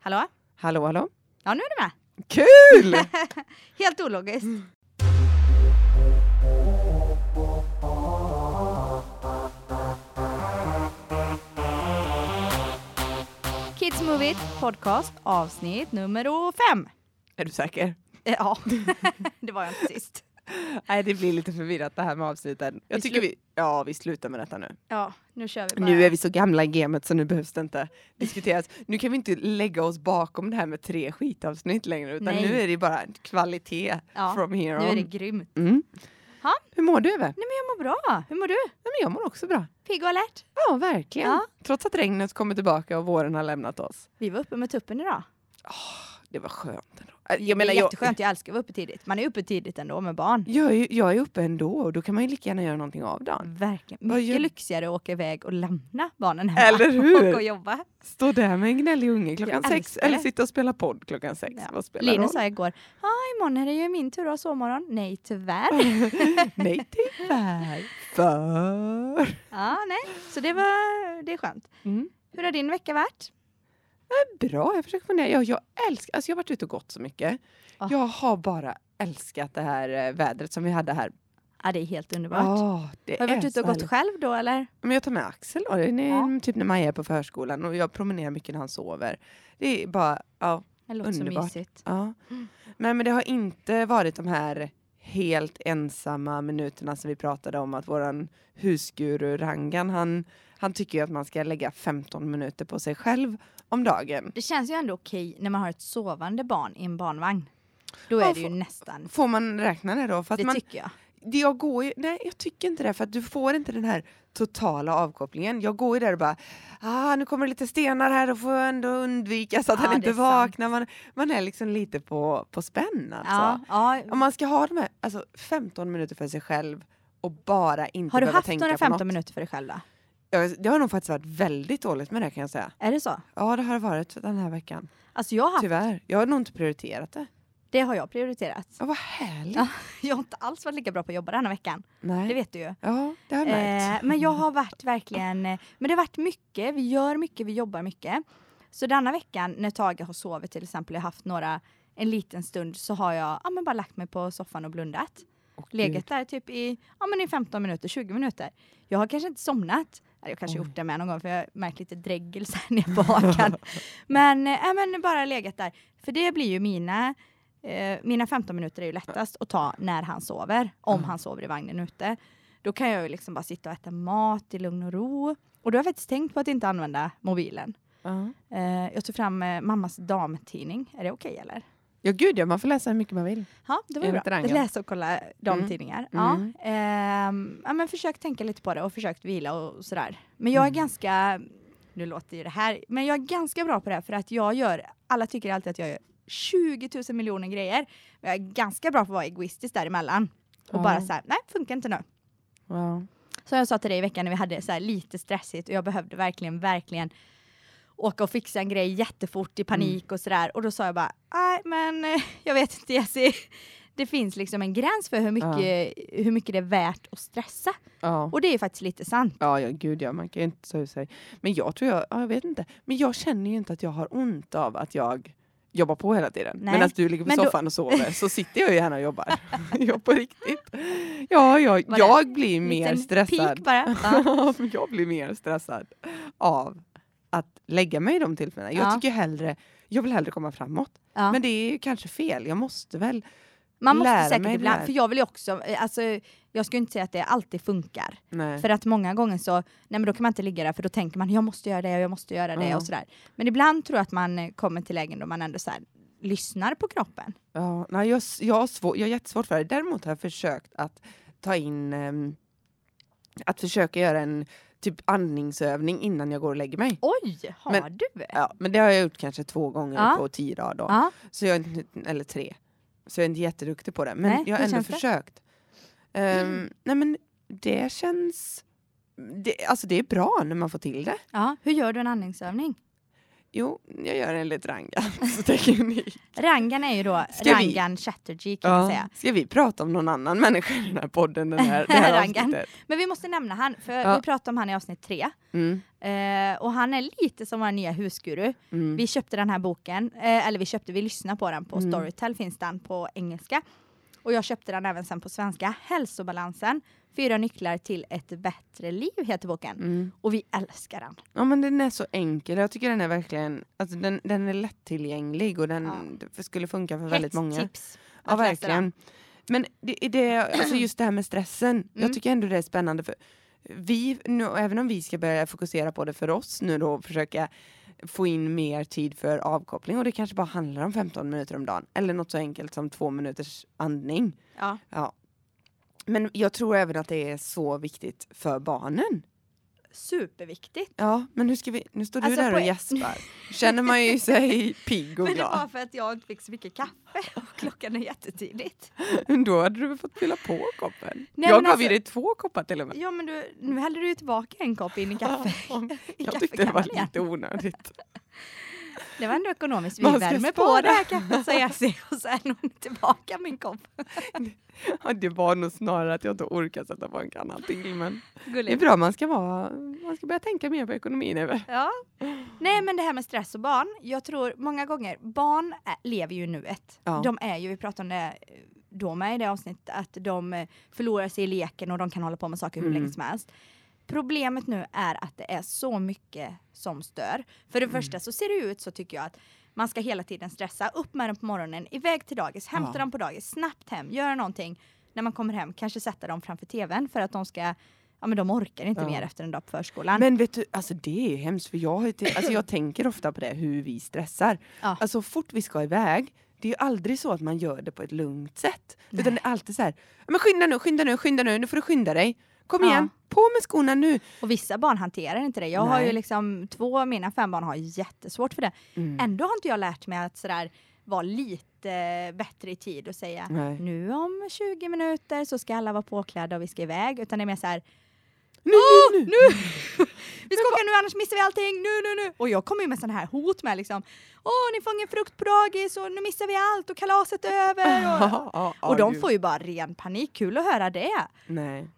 Hallå? Hallå, hallå? Ja, nu är du med. Kul! Helt ologiskt. Kids Move It Podcast avsnitt nummer fem. är du säker? Ja, det var jag inte sist. Nej, det blir lite förvirrat det här med avsnitten. Jag Vi tycker vi, ja, vi slutar med detta nu. Ja, nu kör vi bara. Nu är vi så gamla i gamet så nu behövs det inte diskuteras. Nu kan vi inte lägga oss bakom det här med tre skitavsnitt längre utan Nej. nu är det bara kvalitet Ja, from here Nu on. är det grymt. Mm. Ha? Hur mår du Eve? Nej men jag mår bra. Hur mår du? Nej, men jag mår också bra. Pigg och alert? Ja, verkligen. Ja. Trots att regnet kommer tillbaka och våren har lämnat oss. Vi var uppe med tuppen idag. Det var skönt ändå. Äh, Jag Jag menar, det är jag, jätteskönt, jag älskar att vara uppe tidigt. Man är uppe tidigt ändå med barn. jag, är, jag är uppe ändå och då kan man ju lika gärna göra någonting av dagen. Verkligen. Mycket gör- lyxigare att åka iväg och lämna barnen hemma. Eller hur? och jobba. Stå där med en gnällig unge klockan Jag sex eller sitta och spela podd klockan sex. Ja. Vad spelar Linus sa igår, ja imorgon är det ju min tur att ha sovmorgon. Nej tyvärr. Nej tyvärr. För. ja, nej. Så det var, det är skönt. Mm. Hur har din vecka varit? Bra, jag försöker fundera. Jag, jag älskar, alltså jag har varit ute och gått så mycket. Ah. Jag har bara älskat det här eh, vädret som vi hade här. Ja, det är helt underbart. Det har du varit ute och så gått härligt. själv då eller? Men jag tar med Axel då, det är Ja. typ när Maja är på förskolan och jag promenerar mycket när han sover. Det är bara, ja. Det låter så Underbart. mysigt. ja. Mm. Men, men det har inte varit de här helt ensamma minuterna som vi pratade om att våran husguru Rangan, han, han tycker att man ska lägga 15 minuter på sig själv om dagen. Det känns ju ändå okej när man har ett sovande barn i en barnvagn. Då är Ja, det ju får- nästan. Får man räkna det då? För att Det man, tycker jag. det jag går ju, nej jag tycker inte det för att du får inte den här totala avkopplingen. Jag går ju där och bara, ah nu kommer det lite stenar här och får jag ändå undvika så att Ja, han inte vaknar. Man, man är liksom lite på, på spänn alltså. Ja. Om man ska ha de här alltså, 15 minuter för sig själv och bara inte Har du behöva haft tänka några på 15 något. minuter för dig själv då? Det har nog faktiskt varit väldigt dåligt med det kan jag säga. Är det så? Ja det har det varit den här veckan. Alltså jag har haft, Tyvärr. Jag har nog inte prioriterat det. det har jag prioriterat. Ja, vad härligt. Ja. Jag har inte alls varit lika bra på att jobba den här veckan. Nej. Det vet du ju. Ja, det har jag märkt. Eh, men jag har varit verkligen, men det har varit mycket, vi gör mycket, vi jobbar mycket. Så denna veckan när Tage har sovit till exempel, jag har haft några, en liten stund så har jag ja, men bara lagt mig på soffan och blundat. Åh, Legat där typ i, ja, men i 15 minuter, 20 minuter. Jag har kanske inte somnat. Jag kanske gjort det med någon gång för jag märkt lite dregel sen ner på hakan. men, ja, men bara legat där. För det blir ju mina, eh, mina 15 minuter är ju lättast att ta när han sover. Om han sover i vagnen ute. Då kan jag ju liksom bara sitta och äta mat i lugn och ro. Och då har jag faktiskt tänkt på att inte använda mobilen. Ja. Eh, jag tog fram eh, mammas damtidning. Är det okej eller? Ja gud ja, man får läsa hur mycket man vill. Ja, det var bra. Läsa och kolla damtidningar. Ja. Mm. Ehm, ja, men försökt tänka lite på det och försökt vila och sådär. Men jag är Mm. ganska, nu låter ju det här, men jag är ganska bra på det här för att jag gör, alla tycker alltid att jag gör 20 000 miljoner grejer. Men jag är ganska bra på att vara egoistisk däremellan. Och Ja. bara såhär, nej funkar inte nu. Ja. Så jag sa till dig i veckan när vi hade så lite stressigt och jag behövde verkligen, verkligen åka och fixa en grej jättefort i panik Mm. och sådär. Och då sa jag bara, nej men eh, jag vet inte Jessie. Det finns liksom en gräns för hur mycket, hur mycket det är värt att stressa. Ja. Och det är faktiskt lite sant. Ja, ja, gud ja, man kan ju inte ut sig. Men jag tror jag, ja, jag vet inte. Men jag känner ju inte att jag har ont av att jag jobbar på hela tiden. Nej, Medan du ligger på men då- soffan och sover så sitter jag ju gärna och jobbar. jag på riktigt. Ja, jag, jag blir mer stressad. Ja. jag blir mer stressad av att lägga mig i de tillfällena. Jag Ja. tycker hellre, jag vill hellre komma framåt. Men det är ju kanske fel. Jag måste väl Man måste lära säkert ibland, för jag vill ju också, eh, alltså, jag skulle inte säga att det alltid funkar. Nej. För att många gånger så, nej men då kan man inte ligga där för då tänker man jag måste göra det och jag måste göra det Ja. och sådär. Men ibland tror jag att man eh, kommer till lägen då man ändå så här, lyssnar på kroppen. Ja, nej, jag, jag, har svår, jag har jättesvårt för det. Däremot har jag försökt att ta in, ehm, att försöka göra en typ andningsövning innan jag går och lägger mig. Oj, har Men- du? Ja, men det har jag gjort kanske två gånger Ja. på tio dagar då. Ja. Så jag, eller tre. Så jag är inte jätteduktig på det. Men Nej, jag har ändå försökt. Ehm, Nej men det känns, det, alltså det är bra när man får till det. ja. Hur gör du en andningsövning? Jo, jag gör enligt Rangan. teknik. Rangan är ju då Ska vi- Rangan Chatterjee kan man säga. Ska vi prata om någon annan människa i den här podden? Den här, det här avsnittet? Men vi måste nämna han, för Ja. vi pratade om han i avsnitt tre. Mm, Eh, och han är lite som vår nya husguru. mm. Vi köpte den här boken, eh, eller vi köpte, vi lyssnade på den på Mm. Storytel finns den på engelska. Och jag köpte den även sen på svenska. Hälsobalansen, fyra nycklar till ett bättre liv heter boken. Mm. Och vi älskar den. Ja men den är så enkel, jag tycker den är verkligen, alltså den, den är lättillgänglig och den det skulle funka för väldigt Hett många. tips. Ja verkligen. Men det, det, alltså just det här med stressen, Mm. jag tycker ändå det är spännande för vi, nu, även om vi ska börja fokusera på det för oss nu då och försöka få in mer tid för avkoppling och det kanske bara handlar om 15 minuter om dagen eller något så enkelt som två minuters andning. Ja. Ja. Men jag tror även att det är så viktigt för barnen. Superviktigt. Ja, men hur ska vi, nu står du Alltså, där och gäspar. Känner man ju sig pigg och Men det var glad. för att jag inte fick så mycket kaffe och klockan är jättetidigt. Då hade du fått fylla på koppen. Nej, jag gav alltså- ju dig två koppar till och med. Ja men du, nu hällde du ju tillbaka en kopp in i kaffe. i Jag tyckte det var lite onödigt. Det var ändå ekonomiskt. Vi värmer på det här kaffet sa Jessie och sen hon tillbaka min kopp. Ja, det var nog snarare att jag inte orkar sätta på en kanna till. Men det är Gulligt. bra, man ska, vara, man ska börja tänka mer på ekonomin. Över. Ja. Nej men det här med stress och barn. Jag tror många gånger, barn är, lever ju i nuet. Ja. De är ju, vi pratade om det eh, då med i det avsnittet, att de eh, förlorar sig i leken och de kan hålla på med saker hur Mm. länge som helst. Problemet nu är att det är så mycket som stör. För det Mm. första så ser det ut så tycker jag att man ska hela tiden stressa, upp med dem på morgonen, iväg till dagis, hämta Ja. dem på dagis, snabbt hem, göra någonting. När man kommer hem, kanske sätta dem framför tvn för att de ska, ja men de orkar inte Ja. mer efter en dag på förskolan. Men vet du, alltså det är hemskt för jag, ju alltså jag tänker ofta på det, hur vi stressar. Ja. Alltså fort vi ska iväg, det är ju aldrig så att man gör det på ett lugnt sätt. Nej. Utan det är alltid så här, men skynda nu, skynda nu, skynda nu, nu får du skynda dig. Kom Ja. igen, på med skorna nu. Och vissa barn hanterar inte det. Jag har Nej. ju liksom, två av mina fem barn har jättesvårt för det. Mm. Ändå har inte jag lärt mig att sådär vara lite bättre i tid och säga Nej. nu om 20 minuter så ska alla vara påklädda och vi ska iväg. Utan det är mer såhär, Nu, nu, nu. nu! vi ska åka nu annars missar vi allting, nu, nu, nu! Och jag kommer ju med sådana här hot med liksom, åh ni får ingen frukt på dagis och nu missar vi allt och kalaset är över. Och, Ja, ja, och de får ju bara ren panik, kul att höra det. Nej.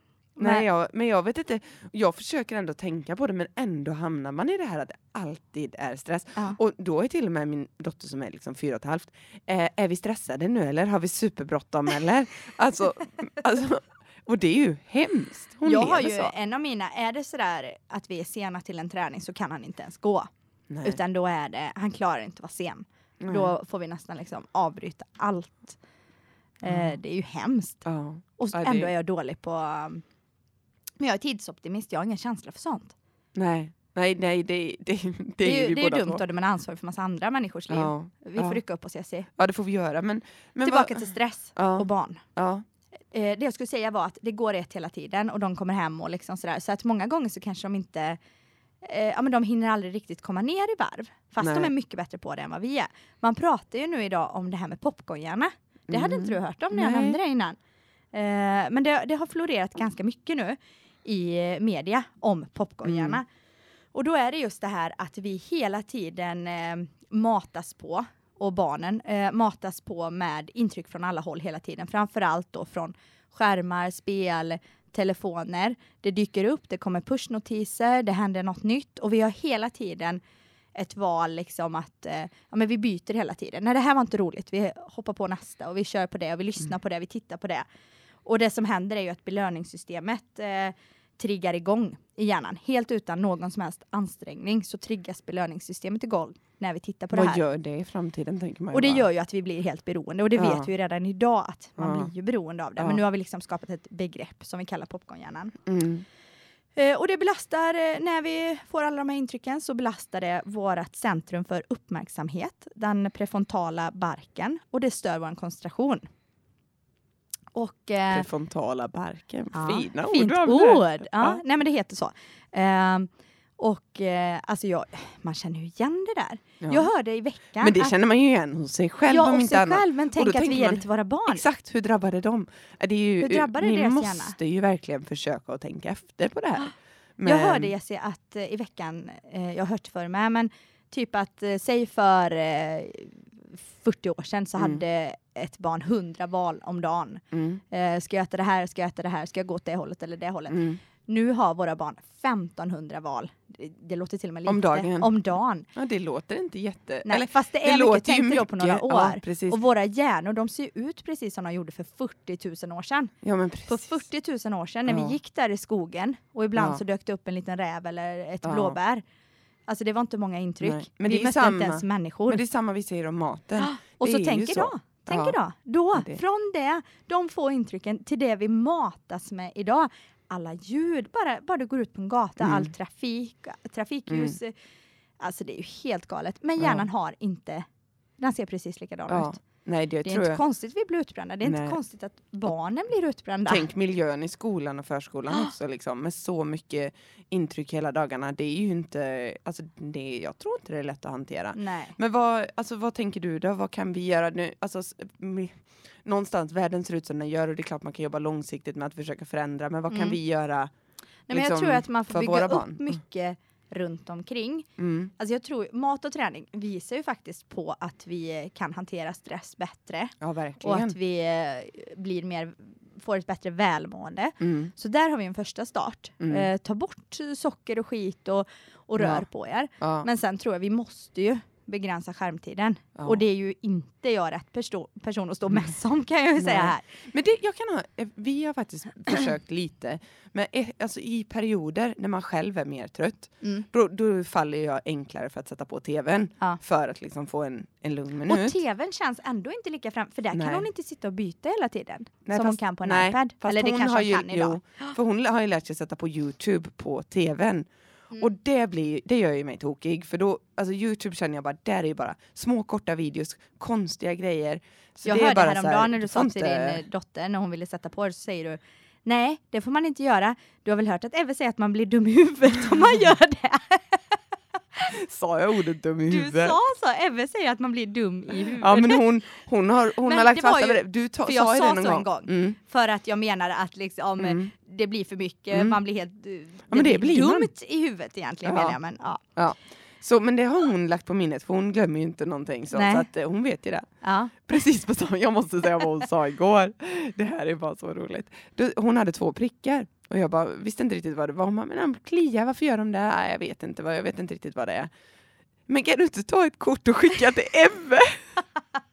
Nej, jag, men jag vet inte. Jag försöker ändå tänka på det men ändå hamnar man i det här att det alltid är stress. Ja. Och då är till och med min dotter som är liksom fyra och ett halvt, eh, är vi stressade nu eller har vi superbråttom eller? Alltså, alltså, och det är ju hemskt. Hon jag har ju så. en av mina, är det sådär att vi är sena till en träning så kan han inte ens gå. Nej. Utan då är det, han klarar inte att vara sen. Nej. Då får vi nästan liksom avbryta allt. Eh, det är ju hemskt. ja. Och det- ändå är jag dålig på... um, Men jag är tidsoptimist, jag har ingen känsla för sånt. Nej, nej, nej, det, det, det, Det, är ju, det är dumt då, man är ansvarig för massa andra människors liv. Ja, Vi får ja. rycka upp oss Jessie. ja, det får vi göra. Men, men Tillbaka vad- till stress Ja. och barn. Ja, Eh, det jag skulle säga var att det går ett hela tiden och de kommer hem och liksom sådär. Så att många gånger så kanske de inte eh, ja, men de hinner aldrig riktigt komma ner i varv. Fast de Nej. är mycket bättre på det än vad vi är. Man pratar ju nu idag om det här med popcornhjärna. Det hade Mm. inte du hört om när jag Nej. nämnde det innan. Eh, men det, det har florerat ganska mycket nu i media om popcornhjärna. Mm. Och då är det just det här att vi hela tiden eh, matas på och barnen eh, matas på med intryck från alla håll hela tiden. Framförallt då från skärmar, spel, telefoner. Det dyker upp, det kommer pushnotiser, det händer något nytt och vi har hela tiden ett val liksom att eh, ja, men vi byter hela tiden. Nej, det här var inte roligt. Vi hoppar på nästa och vi kör på det och vi lyssnar på det, vi tittar på det. Och det som händer är ju att belöningssystemet eh, triggar igång i hjärnan. Helt utan någon som helst ansträngning så triggas belöningssystemet igång när vi tittar på det vad här. gör det i framtiden tänker man ju Och det bara. gör ju att vi blir helt beroende och det Ja. vet vi redan idag att man Ja. blir ju beroende av det. Ja. Men nu har vi liksom skapat ett begrepp som vi kallar popcornhjärnan. Mm. Eh, och det belastar, eh, när vi får alla de här intrycken så belastar det vårt centrum för uppmärksamhet, den prefrontala barken och det stör vår koncentration. Och, eh, Prefrontala barken. ja, Fina ord fint ord. Ja. Nej men det heter så. Ehm, och eh, alltså jag, man känner ju igen det där. Ja. Jag hörde i veckan Men det att, känner man ju igen hos sig själv ja, om inte annat. själv, men tänk att vi ger det till våra barn. Exakt, hur drabbade de? Det är ju, Hur drabbade ni deras måste hjärna? ju verkligen försöka att tänka efter på det här. Jag hörde Jessie att eh, i veckan, eh, jag har hört förr med, men typ att, eh, säg för eh, 40 år sedan så Mm. hade ett barn 100 val om dagen. Mm. Eh, ska jag äta det här, ska jag äta det här, ska jag gå åt det hållet eller det hållet. Mm. Nu har våra barn 1500 val. Det, det låter till och med lite. Om dagen. Om dagen. Ja, det låter inte jätte... Nej, Eller, fast det det är låter mycket, ju tänk då på några mycket. år. Ja, och våra hjärnor de ser ut precis som de gjorde för 40 000 år sedan. ja, men precis. För 40 000 år sedan när Ja. vi gick där i skogen och ibland så dök det upp en liten räv eller ett blåbär. Alltså det var inte många intryck. Nej, men vi det är mötte samma- inte ens människor. Men det är samma vi säger om maten. och det så tänk idag. Tänk Ja. idag. Då, Ja, det- från det, de få intrycken till det vi matas med idag. Alla ljud, bara, bara du går ut på en gata, Mm. all trafik, trafikljus. Alltså det är ju helt galet. Men hjärnan har inte, den ser precis likadan Ja. ut. Nej, det, Det är inte jag. konstigt vi blir utbrända. Det är Nej. inte konstigt att barnen blir utbrända. Tänk miljön i skolan och förskolan också liksom, med så mycket intryck hela dagarna. Det är ju inte, alltså det, jag tror inte det är lätt att hantera. Nej. Men vad, alltså, vad tänker du då? Vad kan vi göra nu? Alltså, någonstans, världen ser ut som den gör och det är klart man kan jobba långsiktigt med att försöka förändra. Men vad kan Mm. vi göra? Nej, men jag liksom, tror att man får bygga upp barn. mycket runt omkring. Mm. Alltså jag tror mat och träning visar ju faktiskt på att vi kan hantera stress bättre Ja, och verkligen. att vi eh, blir mer, får ett bättre välmående. Mm. Så där har vi en första start. Mm. Eh, ta bort socker och skit och, och rör Ja. på er. Ja. Men sen tror jag vi måste ju begränsa skärmtiden. Ja. Och det är ju inte jag rätt perso- person att stå mest om kan jag ju säga här. Men det, jag kan ha, eh, vi har faktiskt försökt lite, men eh, alltså i perioder när man själv är mer trött, Mm. då, då faller jag enklare för att sätta på tvn. Ja. För att liksom få en, en lugn Och minut. tvn känns ändå inte lika fram, för där Nej. kan hon inte sitta och byta hela tiden. Nej, som hon fast- kan på en nej, iPad. Eller det hon kanske hon ju- kan idag. jo, För hon har ju lärt sig sätta på Youtube på tvn. Mm. Och det, blir, det gör ju mig tokig. För då, alltså Youtube känner jag bara, där är ju bara små korta videos, konstiga grejer. Så jag det hörde häromdagen här, när du sa till din eh, dotter när hon ville sätta på det så säger du Nej, det får man inte göra. Du har väl hört att Eve säger att man blir dum i huvudet om man gör det? Sa jag ordet dum i Du huvudet? sa så, Eve säger att man blir dum i huvudet. Ja men hon, hon har, hon Men har lagt det fast ju- det. Du ta, för jag sa sa det någon så gång. en gång. Mm. För att jag menar att liksom, eh, Mm. det blir för mycket, Mm. man blir helt eh, men det blir man. dumt i huvudet egentligen Ja. jag. Men, ja. Så, men det har hon lagt på minnet för hon glömmer ju inte någonting. Så, så att, eh, hon vet ju det. Ja. Precis på samma, jag måste säga vad hon sa igår. Det här är bara så roligt. Du, hon hade två prickar och jag bara visste inte riktigt vad det var. Hon bara, men de kliar, varför gör de det? Nej, jag vet inte, vad, jag vet inte riktigt vad det är. Men kan du inte ta ett kort och skicka till Ebbe?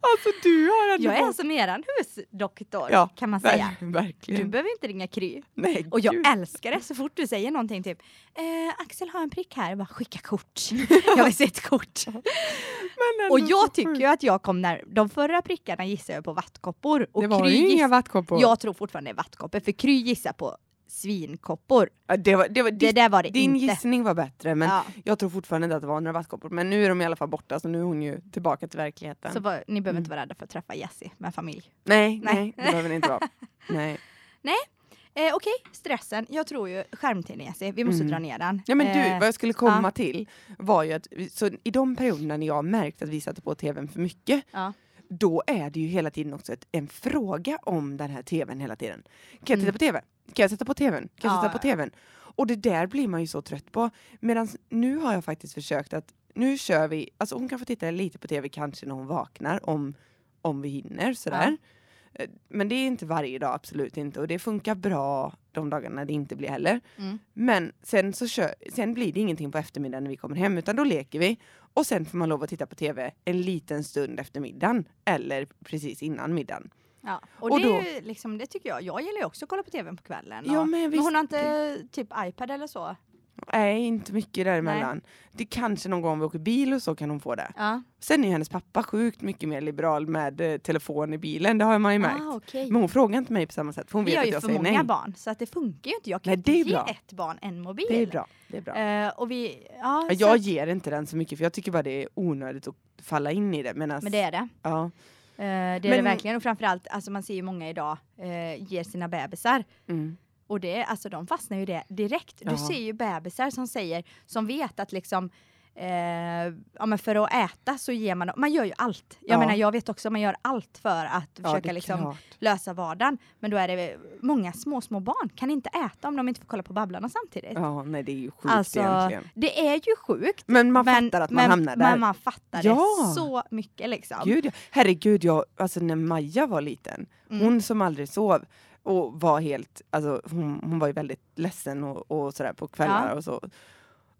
alltså du har ändå Jag är som eran husdoktor Ja, kan man säga. Ver- Du verkligen. behöver inte ringa Kry. Nej, Och jag gud. älskar det så fort du säger någonting typ eh, Axel har en prick här, jag bara skicka kort. jag vill se ett kort. Och jag tycker ju att jag kom när de förra prickarna gissar jag på vattkoppor. Och det var Kry ju inga vattkoppor. Jag tror fortfarande det är vattkoppor för Kry gissar på svinkoppor. Ja, det var, det var, Det din, där var det din inte. gissning var bättre men ja, jag tror fortfarande inte att det var några vattkoppor. Men nu är de i alla fall borta så nu är hon ju tillbaka till verkligheten. så var, ni behöver Mm. inte vara rädda för att träffa Jessie med familj. nej, Nej. nej, det behöver ni inte vara. Nej. Eh, Okej, stressen. Jag tror ju skärmtiden Jessie, vi måste Mm. dra ner den. Ja men du, Eh, vad jag skulle komma till var ju att så i de perioderna när jag märkt att vi satte på tvn för mycket, Ja. då är det ju hela tiden också ett, en fråga om den här tvn hela tiden. Kan jag titta Mm. på tv? Kan jag sätta på tvn? Kan jag Ja, sätta på ja. tvn? Och det där blir man ju så trött på. Medan nu har jag faktiskt försökt att, nu kör vi, alltså hon kan få titta lite på tv kanske när hon vaknar om, om vi hinner sådär. Eh, Men det är inte varje dag, absolut inte. Och det funkar bra de dagarna det inte blir heller. Mm. Men sen, så kör, sen blir det ingenting på eftermiddagen när vi kommer hem utan då leker vi. Och sen får man lov att titta på tv en liten stund efter middagen. Eller precis innan middagen. Ja. Och, Och det, då- ju liksom, det tycker jag. Jag gillar ju också att kolla på tvn på kvällen. Ja, och, men men visst, hon har inte typ iPad eller så? Nej, inte mycket däremellan. Det kanske någon gång vi åker bil och så kan hon få det. Ja. Sen är hennes pappa sjukt mycket mer liberal med eh, telefon i bilen, det har man ju märkt. Ah, okej. Men hon frågar inte mig på samma sätt för hon Vi vet har att ju jag för säger många nej. barn så att det funkar ju inte. Jag kan Nej, inte ge bra. ett barn en mobil. Det är bra. Det är bra. Eh, och vi, ja, Ja, så Jag att- ger inte den så mycket för jag tycker bara det är onödigt att falla in i det. Medans, men det är det. ja. Eh, det är det verkligen. Och framförallt, alltså man ser ju många idag eh, ger sina bebisar. Mm. Och det, alltså de fastnar ju det direkt. Du Ja. ser ju bebisar som säger, som vet att liksom Eh, ja, men för att äta så ger man man gör ju allt. Jag Ja. menar jag vet också man gör allt för att Ja, försöka liksom lösa vardagen. Men då är det många små, små barn kan inte äta om de inte får kolla på Babblarna samtidigt. Ja, nej det är ju sjukt alltså, egentligen. det är ju sjukt. Men man men, fattar att man men, hamnar där. Men man fattar det så mycket liksom. Gud. Herregud, jag, alltså när Maja var liten, Mm. hon som aldrig sov och var helt, alltså hon, hon var ju väldigt ledsen och, och sådär på kvällar och så.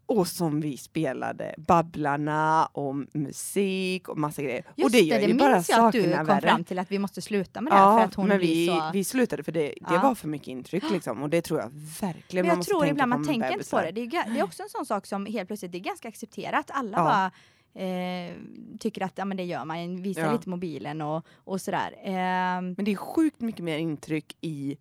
Och som vi spelade Babblarna och musik och massa grejer. Just och det gör det, ju det bara minns jag att du sakerna kom värre. fram till att vi måste sluta med det här Ja, för att hon men vi, så... vi slutade för det, det Ja. var för mycket intryck liksom och det tror jag verkligen Men man jag måste tror ibland man tänker inte på det. Det är, det är också en sån sak som helt plötsligt det är ganska accepterat. Alla Ja. bara eh, tycker att ja, men det gör man, visar Ja. lite mobilen och, och sådär. Eh, Men det är sjukt mycket mer intryck i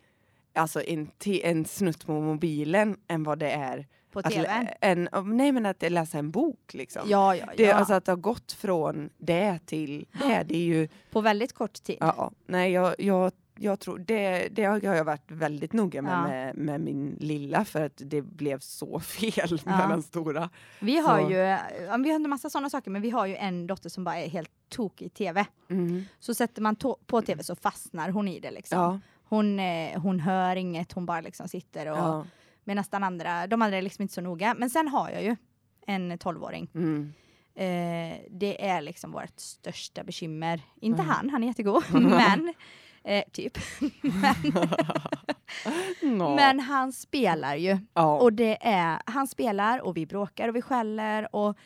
alltså en, en snutt på mobilen än vad det är på att, tv. en, nej, men att läsa en bok. Liksom. Ja, ja, Det, ja. Alltså att det har gått från det till det, det är ju... på väldigt kort tid. Ja, nej, jag, jag, jag tror det, det har jag varit väldigt noga med, Ja. med med min lilla för att det blev så fel Ja. med den stora. Vi har Så. ju vi har en massa sådana saker, men vi har ju en dotter som bara är helt tokig i tv. Mm. Så sätter man på tv så fastnar hon i det liksom. Ja, Hon, eh, hon hör inget, hon bara liksom sitter och. Medan den andra, de andra är liksom inte så noga. Men sen har jag ju en 12-åring. Mm. Eh, det är liksom vårt största bekymmer. Inte Mm. han, han är jättegod, men eh, typ. Nå. Men han spelar ju. ja. Och det är, han spelar och vi bråkar och vi skäller och,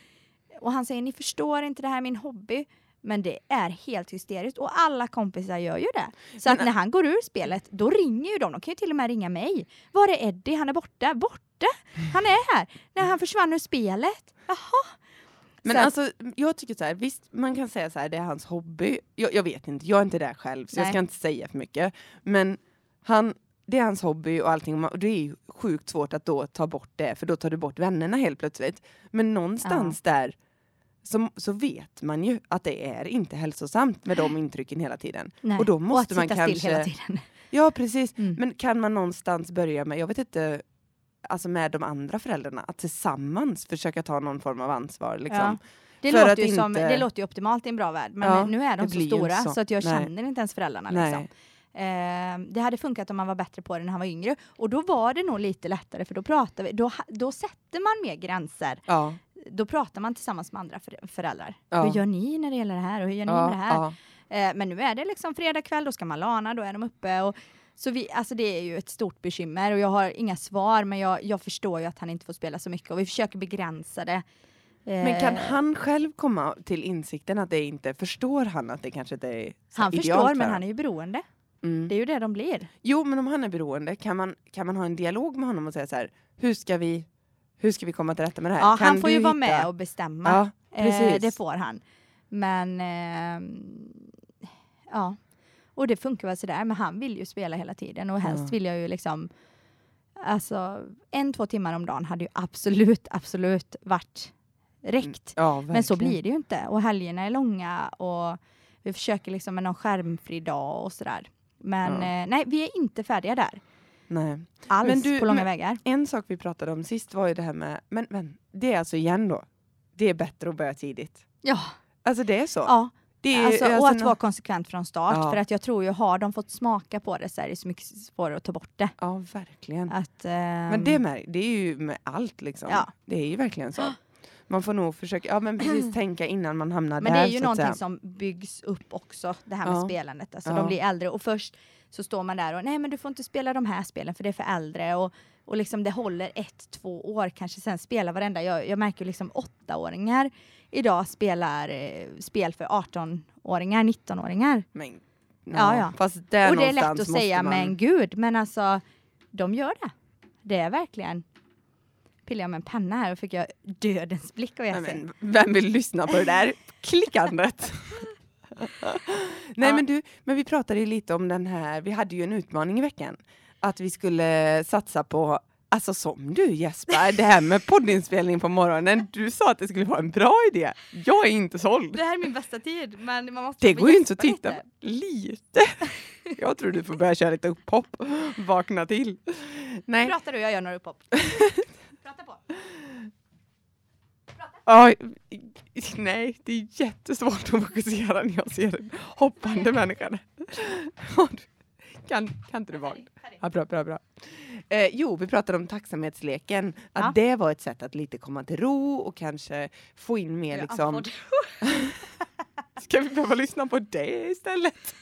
och han säger ni förstår inte det här är min hobby. Men det är helt hysteriskt och alla kompisar gör ju det. Så Men- att när han går ur spelet, då ringer ju de. De kan ju till och med ringa mig. Var är Eddie? Han är borta. Borta? Han är här. När han försvann ur spelet. Jaha. Men Så alltså, jag tycker så här, visst man kan säga så här, det är hans hobby. Jag, jag vet inte, jag är inte där själv så jag Nej. ska inte säga för mycket. Men han, det är hans hobby och allting och det är ju sjukt svårt att då ta bort det för då tar du bort vännerna helt plötsligt. Men någonstans där så, så vet man ju att det är inte hälsosamt med de intrycken hela tiden. Nej. Och då och måste att man sitta still hela kanske... tiden. Ja precis, Mm. men kan man någonstans börja med, jag vet inte, alltså med de andra föräldrarna, att tillsammans försöka ta någon form av ansvar. Liksom. Det, För låter ju som, inte- det låter ju optimalt i en bra värld, men Ja, nu är de så stora så. så. att jag Nej. känner inte ens föräldrarna. Liksom. Eh, det hade funkat om man var bättre på det när han var yngre. Och då var det nog lite lättare för då pratar vi, då, då sätter man mer gränser. Ja, Då pratar man tillsammans med andra för, föräldrar. Ja. Hur gör ni när det gäller det här och hur gör ni ja, med det här? ja. Eh, men nu är det liksom fredag kväll, då ska man lana, då är de uppe. Och, så vi, alltså det är ju ett stort bekymmer och jag har inga svar men jag, jag förstår ju att han inte får spela så mycket och vi försöker begränsa det. Men kan Eh, han själv komma till insikten att det inte, förstår han att det kanske inte är han förstår för men han är ju beroende. mm. Det är ju det de blir. Jo men om han är beroende, kan man, kan man ha en dialog med honom och säga så här, hur ska vi, hur ska vi komma till rätta med det här? Ja, kan han får ju vara hitta- med och bestämma. Ja, Eh, det får han. Men ehm, ja, och det funkar väl sådär. Men han vill ju spela hela tiden och helst Ja. vill jag ju liksom Alltså en, två timmar om dagen hade ju absolut, absolut varit räckt. ja, Men så blir det ju inte. Och helgerna är långa och vi försöker liksom med någon skärmfri dag och sådär. Men eh, nej, vi är inte färdiga där. Nej. Alls Men du, på långa men- vägar. En sak vi pratade om sist var ju det här med, men, men det är alltså igen då, det är bättre att börja tidigt. Ja, Alltså det är så. ja. är, Alltså, och alltså, att vara konsekvent från start. Ja. För att jag tror ju, har de fått smaka på det så är det så mycket svårare att ta bort det. Ja, verkligen. Att, Men ehm, det, med, det är ju med allt liksom. Ja. Det är ju verkligen så. Man får nog försöka, ja men precis tänka innan man hamnar Men där. det är ju någonting som byggs upp också, det här med Ja. spelandet. Alltså Ja. de blir äldre och först så står man där och nej men du får inte spela de här spelen för det är för äldre och, och liksom det håller ett, två år kanske sen spelar varenda. Jag, jag märker liksom åttaåringar idag spelar eh, spel för 18-åringar, 19-åringar. Men, Ja, ja. Fast där Och det är lätt att säga man... men gud, men alltså de gör det. Det är verkligen pillar jag med en penna här och fick jag dödens blick av Yasin. vem vill lyssna på det där klickandet? Nej Ja. men du, men vi pratade ju lite om den här, vi hade ju en utmaning i veckan. Att vi skulle satsa på, alltså som du Jesper, det här med poddinspelning på morgonen. Du sa att det skulle vara en bra idé. Jag är inte såld. Det här är min bästa tid, men man måste Det går ju inte att titta lite. lite. Jag tror du får börja köra lite upphopp. Vakna till. Nej. Pratar du, jag gör några upphopp. Prata på. Ja, nej, det är jättesvårt att fokusera när jag ser en hoppande människa. Kan, kan inte du vara? Ja, bra, bra, bra. Eh, jo, vi pratade om tacksamhetsleken. Att Ja. det var ett sätt att lite komma till ro och kanske få in mer liksom... Ska vi behöva lyssna på det istället?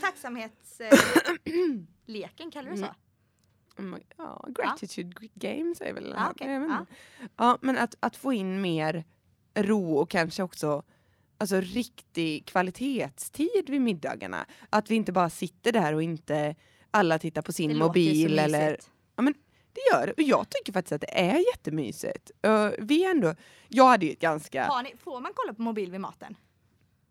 Tacksamhetsleken, kallar du så? Mm, Ja, gratitude games är väl... Ja, vet Ja. ja, men att, att få in mer ro och kanske också alltså, riktig kvalitetstid vid middagarna. Att vi inte bara sitter där och inte alla tittar på sin Det mobil eller mysigt. det gör det. Och jag tycker faktiskt att det är jättemysigt. Uh, vi ändå, jag hade ju ett ganska, ni, får man kolla på mobil vid maten?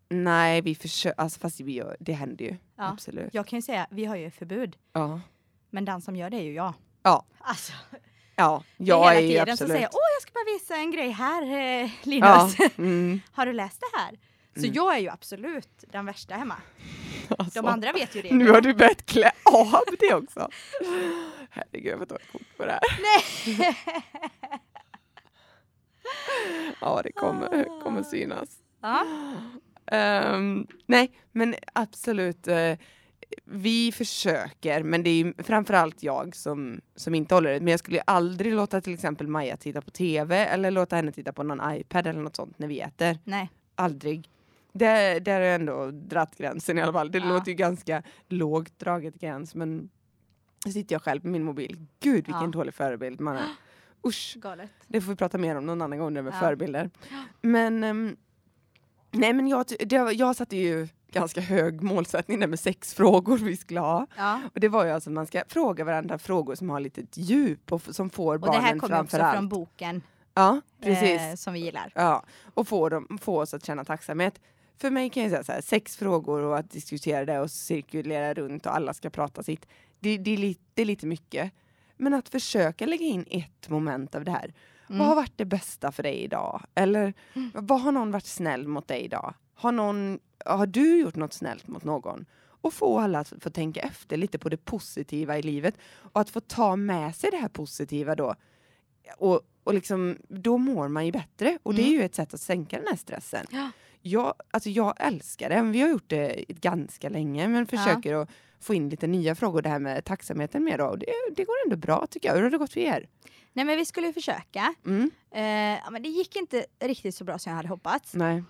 nej vi försöker, alltså fast vi gör, det händer ju. Ja. Absolut. Jag kan ju säga, vi har ju förbud. Ja. Men den som gör det är ju jag. Ja. Alltså, Ja, jag är hela ju tiden så absolut. säger jag, åh jag ska bara visa en grej här eh, ja. Linus. Mm. Har du läst det här? Så Mm. jag är ju absolut den värsta hemma. Alltså, De andra vet ju det. nu har du börjat klä av det också. Herregud, jag får ta ett kort på det här. Nej. Ja, det kommer, kommer synas. ja. Ehm, nej, men absolut. eh, vi försöker, men det är ju framförallt jag som, som inte håller det. Men jag skulle aldrig låta till exempel Maja titta på TV eller låta henne titta på någon iPad eller något sånt när vi äter. Nej. Aldrig. Det, där har jag ändå dratt gränsen i alla fall. Det Ja. låter ju ganska lågt draget gräns men så sitter jag själv med min mobil. Gud vilken Ja. dålig förebild man är. Usch. Galet. Det får vi prata mer om någon annan gång det med Ja. förebilder. Men ehm, nej men jag, det, jag satte ju ganska hög målsättning där med sex frågor vi skulle ha. Ja. Och det var ju alltså att man ska fråga varandra frågor som har lite djup och som får Och det barnen här kommer också framför allt. från boken Ja, precis. eh, som vi gillar. Ja, och få, dem, få oss att känna tacksamhet. För mig kan jag säga så här, sex frågor och att diskutera det och cirkulera runt och alla ska prata sitt. Det, det, är, lite, det är lite mycket. Men att försöka lägga in ett moment av det här. Mm. Vad har varit det bästa för dig idag? Eller vad har någon varit snäll mot dig idag? Har, någon, har du gjort något snällt mot någon? Och få alla att få tänka efter lite på det positiva i livet. Och att få ta med sig det här positiva då. Och, och liksom, då mår man ju bättre. Och det är Mm. ju ett sätt att sänka den här stressen. Ja. Jag, alltså jag älskar det. Vi har gjort det ganska länge men försöker att få in lite nya frågor. Det här med tacksamheten mer då. Och det, det går ändå bra tycker jag. Hur har det gått för er? Nej men vi skulle försöka. Mm. Eh, ja, men det gick inte riktigt så bra som jag hade hoppats. Nej.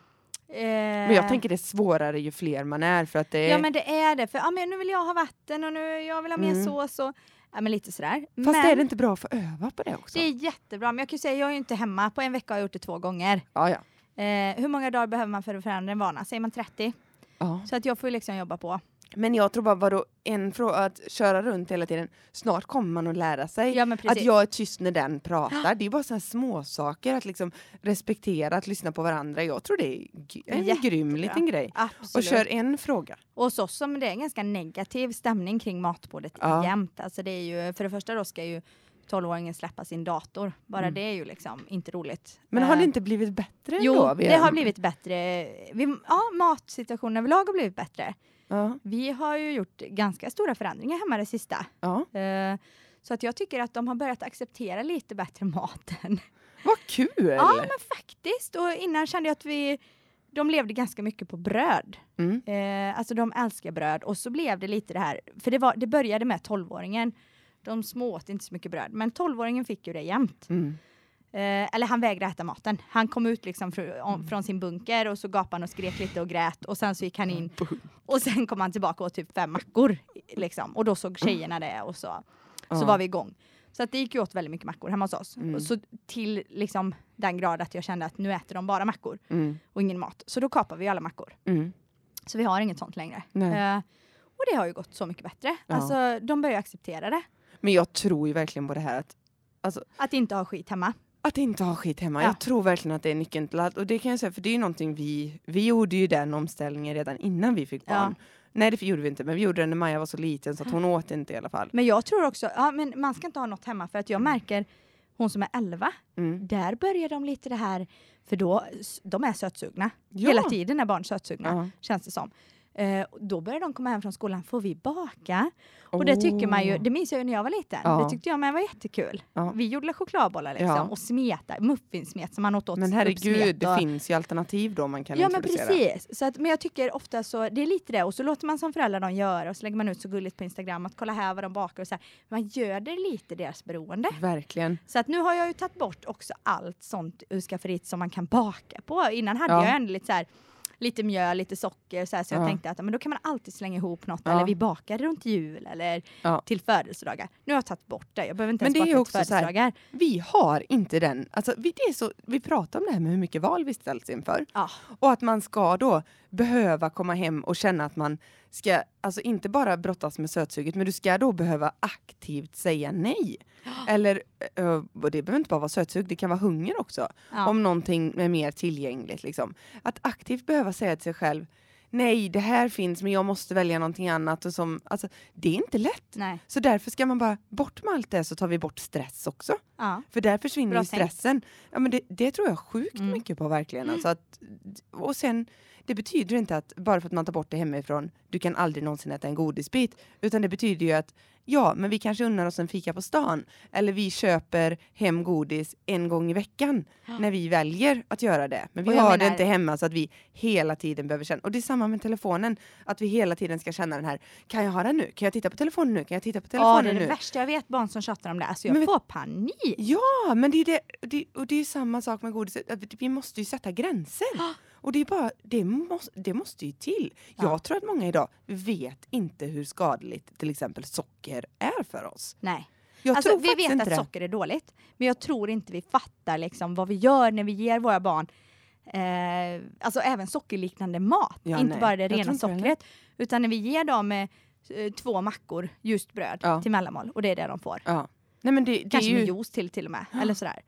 Eh, Men jag tänker det är svårare ju fler man är för att det är... Ja men det är det, för ja, men nu vill jag ha vatten och nu jag vill ha mer Mm. sås och ja, men lite sådär. Fast men är det inte bra att få öva på det också? det är jättebra, men jag kan ju säga jag är ju inte hemma. På en vecka har jag gjort det två gånger. Ja, ja. Eh, hur många dagar behöver man för att förändra en vana? Säger man 30? ja. Så att jag får ju liksom jobba på. Men jag tror bara vadå, en fråga att köra runt hela tiden. Snart kommer man att lära sig. Ja Att jag är tyst när den pratar. Det är bara sådana små saker att liksom respektera, att lyssna på varandra. Jag tror det är en Jättebra. grym liten grej. Och Absolut. kör en fråga. Och hos oss som det är en ganska negativ stämning kring matbordet Ja. jämt. Alltså det är ju, för det första då ska ju 12-åringen släppa sin dator. Bara Mm. det är ju liksom inte roligt. Men har Eh, det inte blivit bättre Jo? Vi det har blivit bättre. Vi, ja, matsituationen överlag har blivit bättre. Ja, Vi har ju gjort ganska stora förändringar hemma det sista. ja. Eh, så att jag tycker att de har börjat acceptera lite bättre maten. Vad kul! Ja, men faktiskt. Och innan kände jag att vi, de levde ganska mycket på bröd. Mm. Eh, alltså de älskar bröd och så blev det lite det här, för det, var, det började med 12-åringen. De små åt inte så mycket bröd, men 12-åringen fick ju det jämt. Mm. Eh, eller han vägrade äta maten. Han kom ut liksom fr- Mm. om, från sin bunker och så gapade han och skrek lite och grät och sen så gick han in och sen kom han tillbaka och typ fem mackor. Liksom. Och då såg tjejerna det och så, så var vi igång. Så att det gick ju åt väldigt mycket mackor hemma hos oss. Mm. Så till liksom den grad att jag kände att nu äter de bara mackor Mm. och ingen mat. Så då kapar vi alla mackor. Mm. Så vi har inget sånt längre. Eh, och det har ju gått så mycket bättre. Ja. Alltså de börjar acceptera det. Men jag tror ju verkligen på det här att Att inte ha skit hemma. Att inte ha skit hemma. Ja. Jag tror verkligen att det är nyckeln till allt. Och det kan jag säga, för det är ju någonting vi, vi gjorde ju den omställningen redan innan vi fick Ja. barn. Nej det gjorde vi inte, men vi gjorde det när Maja var så liten så att hon åt inte i alla fall. Men jag tror också, ja men man ska inte ha något hemma för att jag märker hon som är 11, Mm. där börjar de lite det här, för då, de är sötsugna. Ja. Hela tiden är barn sötsugna, Ja. känns det som. Eh, då började de komma hem från skolan, får vi baka? Och det tycker man ju, det minns jag ju när jag var liten. Ja. Det tyckte jag men var jättekul. Ja. Vi gjorde chokladbollar liksom Ja. och smeta, muffinsmet som man åt åt Men herregud, smet det och- finns ju alternativ då man kan Ja men introducera. precis. Så att, men jag tycker ofta så, det är lite det och så låter man som föräldrar dem göra och så lägger man ut så gulligt på Instagram att kolla här vad de bakar och så här. Man gör det lite deras beroende. Verkligen. Så att nu har jag ju tagit bort också allt sånt ur skafferiet som man kan baka på. Innan hade Ja. jag ändå lite så här lite mjöl, lite socker så, här, så jag Ja. tänkte att men då kan man alltid slänga ihop något eller vi bakar runt jul eller till födelsedagar. Nu har jag tagit bort det. Jag behöver inte Men ens det är baka också till så här- födelsedagar. Vi har inte den, alltså vi, det är så, vi pratar om det här med hur mycket val vi ställs inför. Och att man ska då behöva komma hem och känna att man ska, alltså inte bara brottas med sötsuget, men du ska då behöva aktivt säga nej. Eller, eh, och det behöver inte bara vara sötsug, det kan vara hunger också. Ja. Om någonting är mer tillgängligt. Liksom. Att aktivt behöva säga till sig själv, nej det här finns men jag måste välja någonting annat. Och som, alltså, det är inte lätt. Nej. Så därför ska man bara bort med allt det så tar vi bort stress också. Ja. För där försvinner stressen. Ja, men det, det tror jag sjukt Mm. mycket på verkligen. Alltså att, och sen, det betyder inte att bara för att man tar bort det hemifrån, du kan aldrig någonsin äta en godisbit. Utan det betyder ju att ja, men vi kanske unnar oss en fika på stan. Eller vi köper hem godis en gång i veckan när vi väljer att göra det. Men vi har det menar- inte hemma så att vi hela tiden behöver känna. Och det är samma med telefonen. Att vi hela tiden ska känna den här, kan jag ha den nu? Kan jag titta på telefonen nu? Kan jag titta på Ja, telefonen det är det nu? värsta jag vet, barn som tjatar om det. Alltså jag Men får panik. Ja, men det är, det, det, och det är samma sak med godiset. att Vi måste ju sätta gränser. Och det är bara, det måste, det måste ju till. Ja. Jag tror att många idag vet inte hur skadligt till exempel socker är för oss. Nej. Jag Alltså, vi vet att det. socker är dåligt, men jag tror inte vi fattar liksom vad vi gör när vi ger våra barn eh, alltså även sockerliknande mat. Ja, inte nej. bara det rena inte det sockret. Utan när vi ger dem eh, två mackor ljust bröd Ja. till mellanmål och det är det de får. Ja. Nej, men det, det är Kanske med ju, juice till till och med. Eller sådär.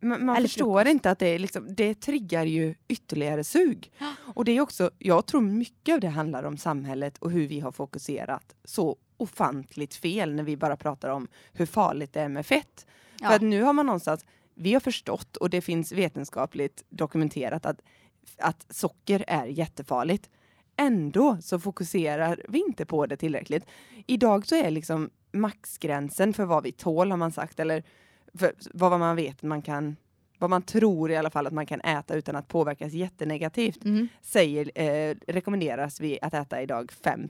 Man man förstår inte att det, liksom, det triggar ju ytterligare sug. Och det är också, jag tror mycket av det handlar om samhället och hur vi har fokuserat så ofantligt fel när vi bara pratar om hur farligt det är med fett. Ja. För att nu har man någonstans, vi har förstått och det finns vetenskapligt dokumenterat att, att socker är jättefarligt. Ändå så fokuserar vi inte på det tillräckligt. Idag så är liksom maxgränsen för vad vi tål har man sagt, eller för vad man vet man kan, vad man tror i alla fall att man kan äta utan att påverkas jättenegativt, Mhm. säger, eh, rekommenderas vi att äta idag 5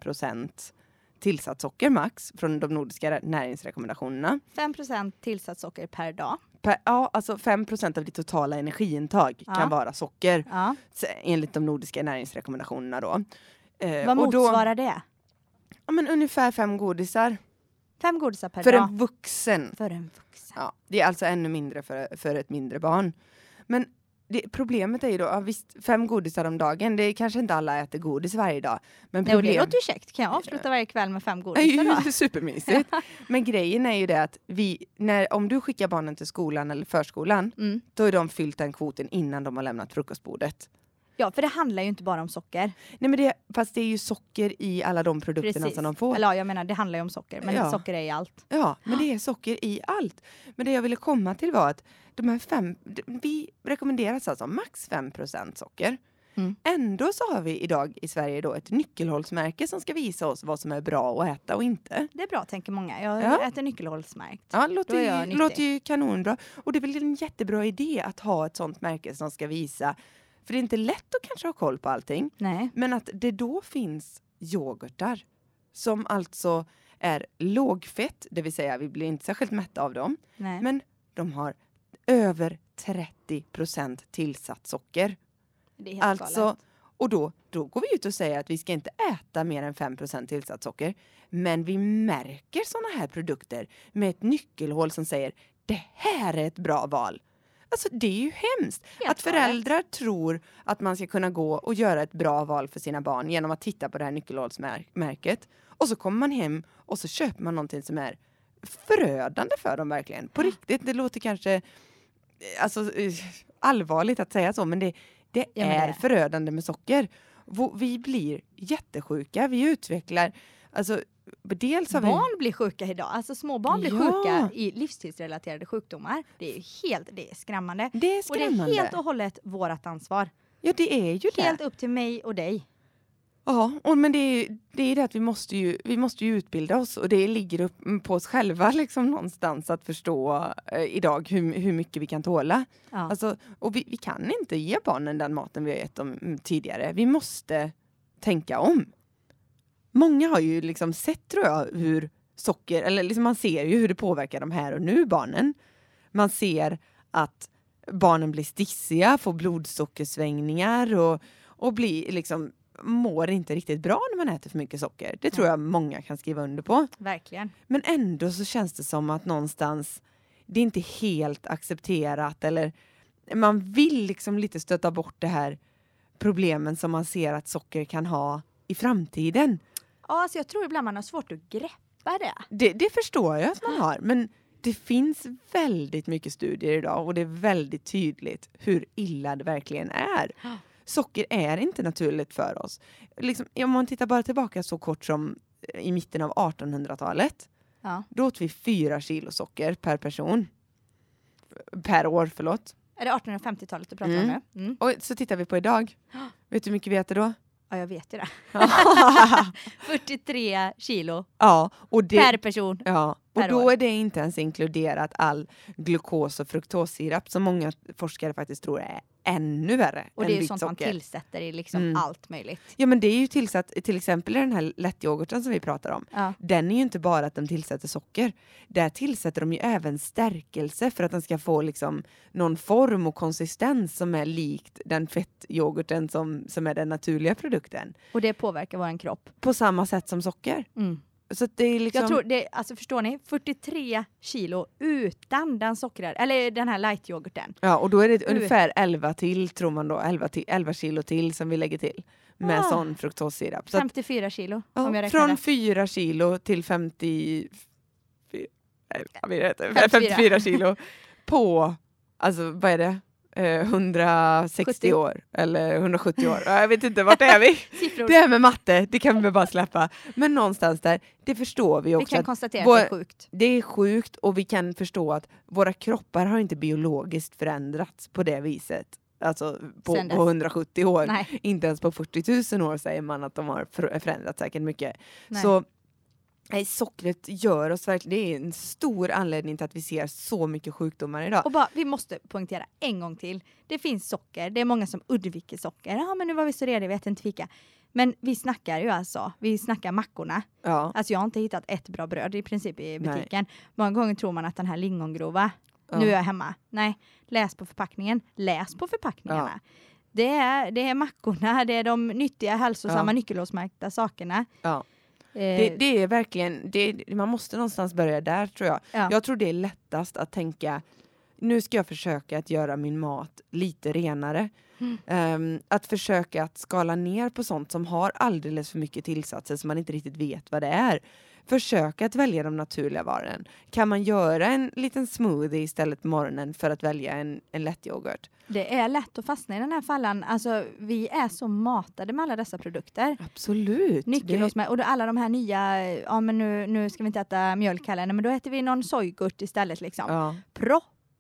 tillsatt socker max från de nordiska näringsrekommendationerna. 5% tillsatt socker per dag. Per, ja, alltså 5% av ditt totala energiintag Ja. kan vara socker Ja. enligt de nordiska näringsrekommendationerna. Då. Eh, Vad och då, motsvarar det? ja, men ungefär fem godisar Fem godisar per för dag. en vuxen. För en vuxen. Ja, det är alltså ännu mindre för, för ett mindre barn. Men det, problemet är ju då, ja, visst, fem godisar om dagen, det är kanske inte alla äter godis varje dag. Men Nej, och det problem- låter ju käckt. Kan jag avsluta varje kväll med fem godisar då? supermysigt. Men grejen är ju det att vi, när, om du skickar barnen till skolan eller förskolan, Mm. då är de fyllt den kvoten innan de har lämnat frukostbordet. Ja, för det handlar ju inte bara om socker. Nej men det, fast det är ju socker i alla de produkterna Precis. som de får. Eller ja, jag menar det handlar ju om socker, men Ja. socker är i allt. Ja, men det är socker i allt. Men det jag ville komma till var att de här fem, vi rekommenderas alltså max 5% socker. Mm. Ändå så har vi idag i Sverige då ett nyckelhålsmärke som ska visa oss vad som är bra att äta och inte. Det är bra tänker många. Jag Ja. äter nyckelhålsmärkt. Ja, låter, låter ju kanonbra. Och det är väl en jättebra idé att ha ett sånt märke som ska visa, för det är inte lätt att kanske ha koll på allting, Nej. men att det då finns yoghurtar som alltså är lågfett, det vill säga vi blir inte särskilt mätta av dem, Nej. men de har över 30 tillsatt socker. det är helt Alltså, galet. och då, då går vi ut och säger att vi ska inte äta mer än 5 tillsatt socker. Men vi märker sådana här produkter med ett nyckelhål som säger det här är ett bra val. Alltså det är ju hemskt Helt att föräldrar tror att man ska kunna gå och göra ett bra val för sina barn genom att titta på det här nyckelhålsmärket. Och så kommer man hem och så köper man någonting som är förödande för dem verkligen. På riktigt, det låter kanske eh, alltså, eh, allvarligt att säga så men det, det Ja, men är det- förödande med socker. Vi blir jättesjuka, vi utvecklar, alltså dels har vi... Barn blir sjuka idag. Alltså små barn blir Ja. sjuka i livstidsrelaterade sjukdomar. Det är helt det är skrämmande. Det är Och det skrämmande. är helt och hållet vårt ansvar. Ja det är ju det. Helt upp till mig och dig. Ja, och, men det är, det är det att vi måste, ju, vi måste ju utbilda oss och det ligger upp på oss själva liksom någonstans att förstå eh, idag hur, hur mycket vi kan tåla. Ja. Alltså, och vi, vi kan inte ge barnen den maten vi har gett dem tidigare. Vi måste tänka om. Många har ju liksom sett tror jag hur socker, eller liksom man ser ju hur det påverkar de här och nu barnen. Man ser att barnen blir stissiga, får blodsockersvängningar och, och blir liksom mår inte riktigt bra när man äter för mycket socker. Det tror jag många kan skriva under på. Verkligen. Men ändå så känns det som att någonstans det är inte helt accepterat eller man vill liksom lite stöta bort det här problemen som man ser att socker kan ha i framtiden. Ja, alltså jag tror ibland man har svårt att greppa det. Det, det förstår jag att man har, men det finns väldigt mycket studier idag och det är väldigt tydligt hur illa det verkligen är. Socker är inte naturligt för oss. Liksom, om man tittar bara tillbaka så kort som i mitten av 1800-talet. Ja. Då åt vi fyra kilo socker per person. Per år, förlåt. Är det 1850-talet du pratar om Mm. nu? Mm. Och så tittar vi på idag. Vet du hur mycket vi äter då? Ja, jag vet ju det. 43 kilo ja, och det, per person. ja, och per då år. är det inte ens inkluderat all glukos och fruktossirap som många forskare faktiskt tror är ännu värre Och det är ju sånt man socker. tillsätter i liksom Mm. allt möjligt. Ja men det är ju tillsatt till exempel i den här lättyoghurten som vi pratar om. Ja. Den är ju inte bara att de tillsätter socker. Där tillsätter de ju även stärkelse för att den ska få liksom någon form och konsistens som är likt den fettyoghurten som, som är den naturliga produkten. Och det påverkar vår kropp. På samma sätt som socker. Mm. Så det är liksom... Jag tror det, alltså förstår ni? 43 kilo utan den sockrade, eller den här light-yoghurten. Ja, och då är det ungefär 11 till, tror man då, 11, till, 11 kilo till som vi lägger till med Ah. sån fruktossirap. Så att, 54 kilo om jag ja, räknar från rätt. 4 kilo till 50, fy- nej, vad blir det? 54. 54 kilo på, alltså vad är det? Eh, 160 70. år eller 170 år. Ja, Jag vet inte, vart är vi? Det här med matte, det kan vi bara släppa. Men någonstans där, det förstår vi Vi också kan att konstatera vår- att det är sjukt. det är sjukt och vi kan förstå att våra kroppar har inte biologiskt förändrats på det viset. Alltså på, på 170 år. Nej, Inte ens på 40 000 år säger man att de har för- förändrats säkert mycket. nej. Så nej, sockret gör oss verkligen, det är en stor anledning till att vi ser så mycket sjukdomar idag. Och bara, vi måste poängtera en gång till. Det finns socker, det är många som undviker socker. Ja men nu var vi så rediga, vi äter inte fika. Men vi snackar ju alltså, vi snackar mackorna. Ja, Alltså jag har inte hittat ett bra bröd i princip i Nej. butiken. Många gånger tror man att den här lingongrova, ja. nu är jag hemma. Nej, läs på förpackningen. Läs på förpackningarna. Det, är, det är mackorna, det är de nyttiga, hälsosamma, Ja. nyckelhålsmärkta sakerna. Ja. Eh, Det, det är verkligen, det, man måste någonstans börja där tror jag. ja. Jag tror det är lättast att tänka nu ska jag försöka att göra min mat lite renare. Mm. Ehm, att försöka att skala ner på sånt som har alldeles för mycket tillsatser som man inte riktigt vet vad det är. Försöka att välja de naturliga varorna. Kan man göra en liten smoothie istället på morgonen för att välja en, en lättyoghurt? Det är lätt att fastna i den här fallan. Alltså, vi är så matade med alla dessa produkter. Absolut. Nyckelhålsmärkta och då alla de här nya, ja men nu, nu ska vi inte äta mjölk heller, men då äter vi någon sojgurt istället liksom. Ja,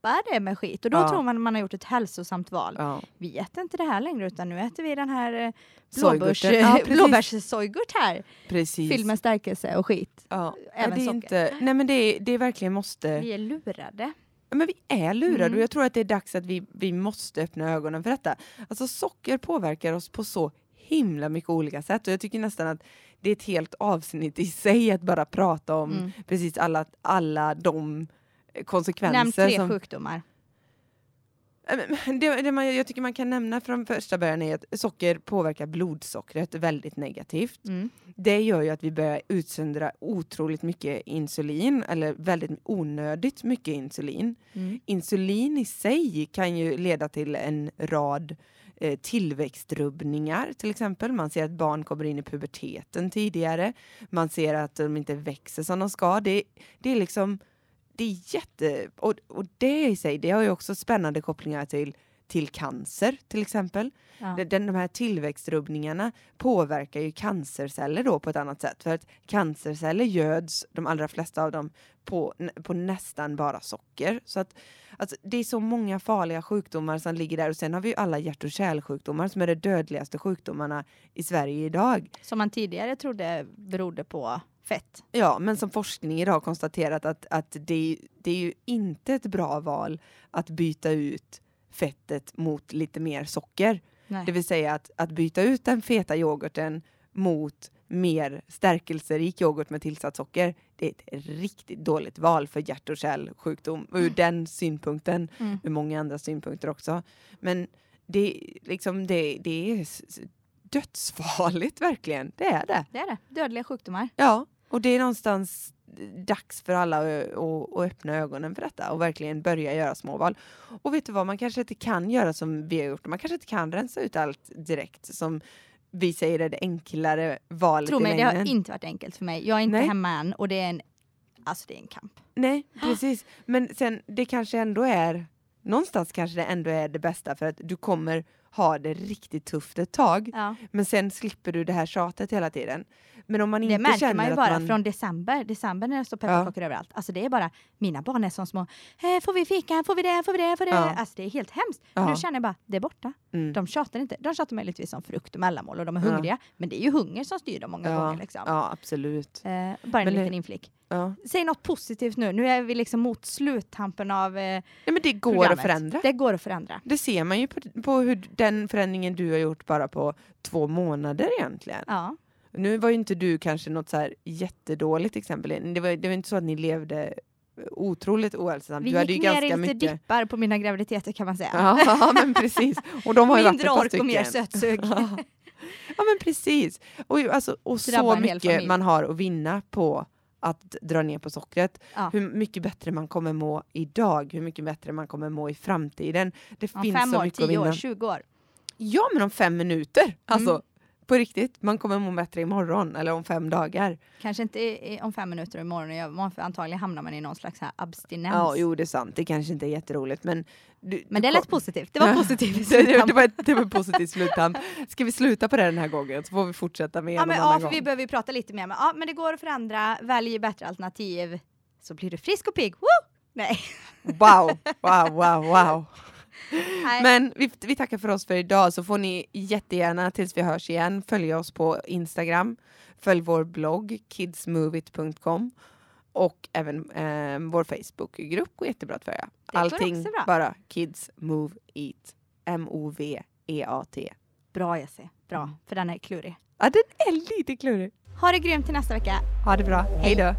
Proppar det med skit och då Ja. tror man att man har gjort ett hälsosamt val. ja. Vi äter inte det här längre utan nu äter vi den här eh, blåbärs. Ja, blåbärssojgurt här. Precis. Fylld med stärkelse och skit. Ja. även är socker. inte, nej men det, är- det är verkligen måste... Vi är lurade. Men vi är lurade Mm. och jag tror att det är dags att vi, vi måste öppna ögonen för detta. Alltså socker påverkar oss på så himla mycket olika sätt och jag tycker nästan att det är ett helt avsnitt i sig att bara prata om Mm. precis alla, alla de konsekvenser. Nämn tre som, sjukdomar. Det, det man, jag tycker man kan nämna från första början är att socker påverkar blodsockret väldigt negativt. Mm. Det gör ju att vi börjar utsöndra otroligt mycket insulin, eller väldigt onödigt mycket insulin. Mm. Insulin i sig kan ju leda till en rad eh, tillväxtrubbningar till exempel. Man ser att barn kommer in i puberteten tidigare. Man ser att de inte växer som de ska. Det, det är liksom, det är jätte, och, och det i sig, det har ju också spännande kopplingar till till cancer till exempel. Ja. Den, de här tillväxtrubbningarna påverkar ju cancerceller då på ett annat sätt. För att cancerceller göds, de allra flesta av dem, på, på nästan bara socker. Så att, Alltså, det är så många farliga sjukdomar som ligger där och sen har vi ju alla hjärt och kärlsjukdomar som är de dödligaste sjukdomarna i Sverige idag. Som man tidigare trodde berodde på fett. Ja, men som forskning idag har konstaterat att, att det, det är ju inte ett bra val att byta ut fettet mot lite mer socker. Nej. Det vill säga att, att byta ut den feta yoghurten mot mer stärkelserik yoghurt med tillsatt socker. Det är ett riktigt dåligt val för hjärt och kärlsjukdom ur den synpunkten, Mm. ur många andra synpunkter också. Men det, liksom, det, det är dödsfarligt verkligen, det är det. Det är det. Dödliga sjukdomar. Ja, och det är någonstans dags för alla att, öppna ögonen för detta och verkligen börja göra småval. Och vet du vad, man kanske inte kan göra som vi har gjort. Man kanske inte kan rensa ut allt direkt som vi säger är det enklare valet Tro i mig, det har inte varit enkelt för mig. Jag är inte Nej. hemma än och det är en, alltså det är en kamp. Nej, precis. Men sen det kanske ändå är, någonstans kanske det ändå är det bästa för att du kommer ha det riktigt tufft ett tag. Ja. Men sen slipper du det här tjatet hela tiden. Men om man Det inte märker känner man ju bara man... från december. December när det står pepparkakor överallt. Alltså det är bara, mina barn är som små, eh, får vi fika, får vi det, får vi det, får det? Ja. Alltså det är helt hemskt. Ja. Nu känner jag bara, det är borta. Mm. De tjatar inte. De tjatar möjligtvis om frukt och mellanmål och de är Ja. hungriga. Men det är ju hunger som styr dem många ja, gånger. Liksom. ja, absolut. Eh, bara en Men det- liten inflick. Ja. Säg något positivt nu. Nu är vi liksom mot sluttampen av eh, Nej, men det går programmet. att förändra. Det går att förändra. Det ser man ju på, på hur den förändringen du har gjort bara på två månader egentligen. Ja. Nu var ju inte du kanske något så här jättedåligt exempel. Det var, det var inte så att ni levde otroligt ohälsosamt. Vi du hade ju gick ner i ganska lite mycket... dippar på mina graviditeter kan man säga. Ja, men precis. Och de har ju Mindre ork och mer sötsug. Ja. men precis. Och, ju, alltså, och så mycket man har att vinna på att dra ner på sockret. Ja. Hur mycket bättre man kommer må idag, hur mycket bättre man kommer må i framtiden. Det Om finns fem så år, mycket tio år, 20 år. Ja, men om fem minuter. Alltså, Mm. På riktigt. Man kommer må bättre imorgon eller om fem dagar. Kanske inte i, i, om fem minuter imorgon jag, antagligen hamnar man i någon slags här abstinens. Ja, jo, det är sant. Det kanske inte är jätteroligt, men... Du, Men det lät kom- positivt. Det var positivt. det, det, det, var ett, det var positivt sluttamp. Ska vi sluta på det den här gången så får vi fortsätta med Ja, en men, annan ja, gång. vi behöver ju prata lite mer. Men, ja, men det går att förändra. Välj bättre alternativ. Så blir du frisk och pigg. Woo! Nej. Wow, wow, wow, wow. Men vi, vi tackar för oss för idag så får ni jättegärna tills vi hörs igen följa oss på Instagram. Följ vår blogg kidsmovit.com och även eh, vår Facebookgrupp går jättebra att följa. Allting bara Kids Move Eat. M-O-V-E-A-T. Bra Jessie. Bra. Mm. För den är klurig. Ja, den är lite klurig. Ha det grymt till nästa vecka. Ha det bra. Hej då.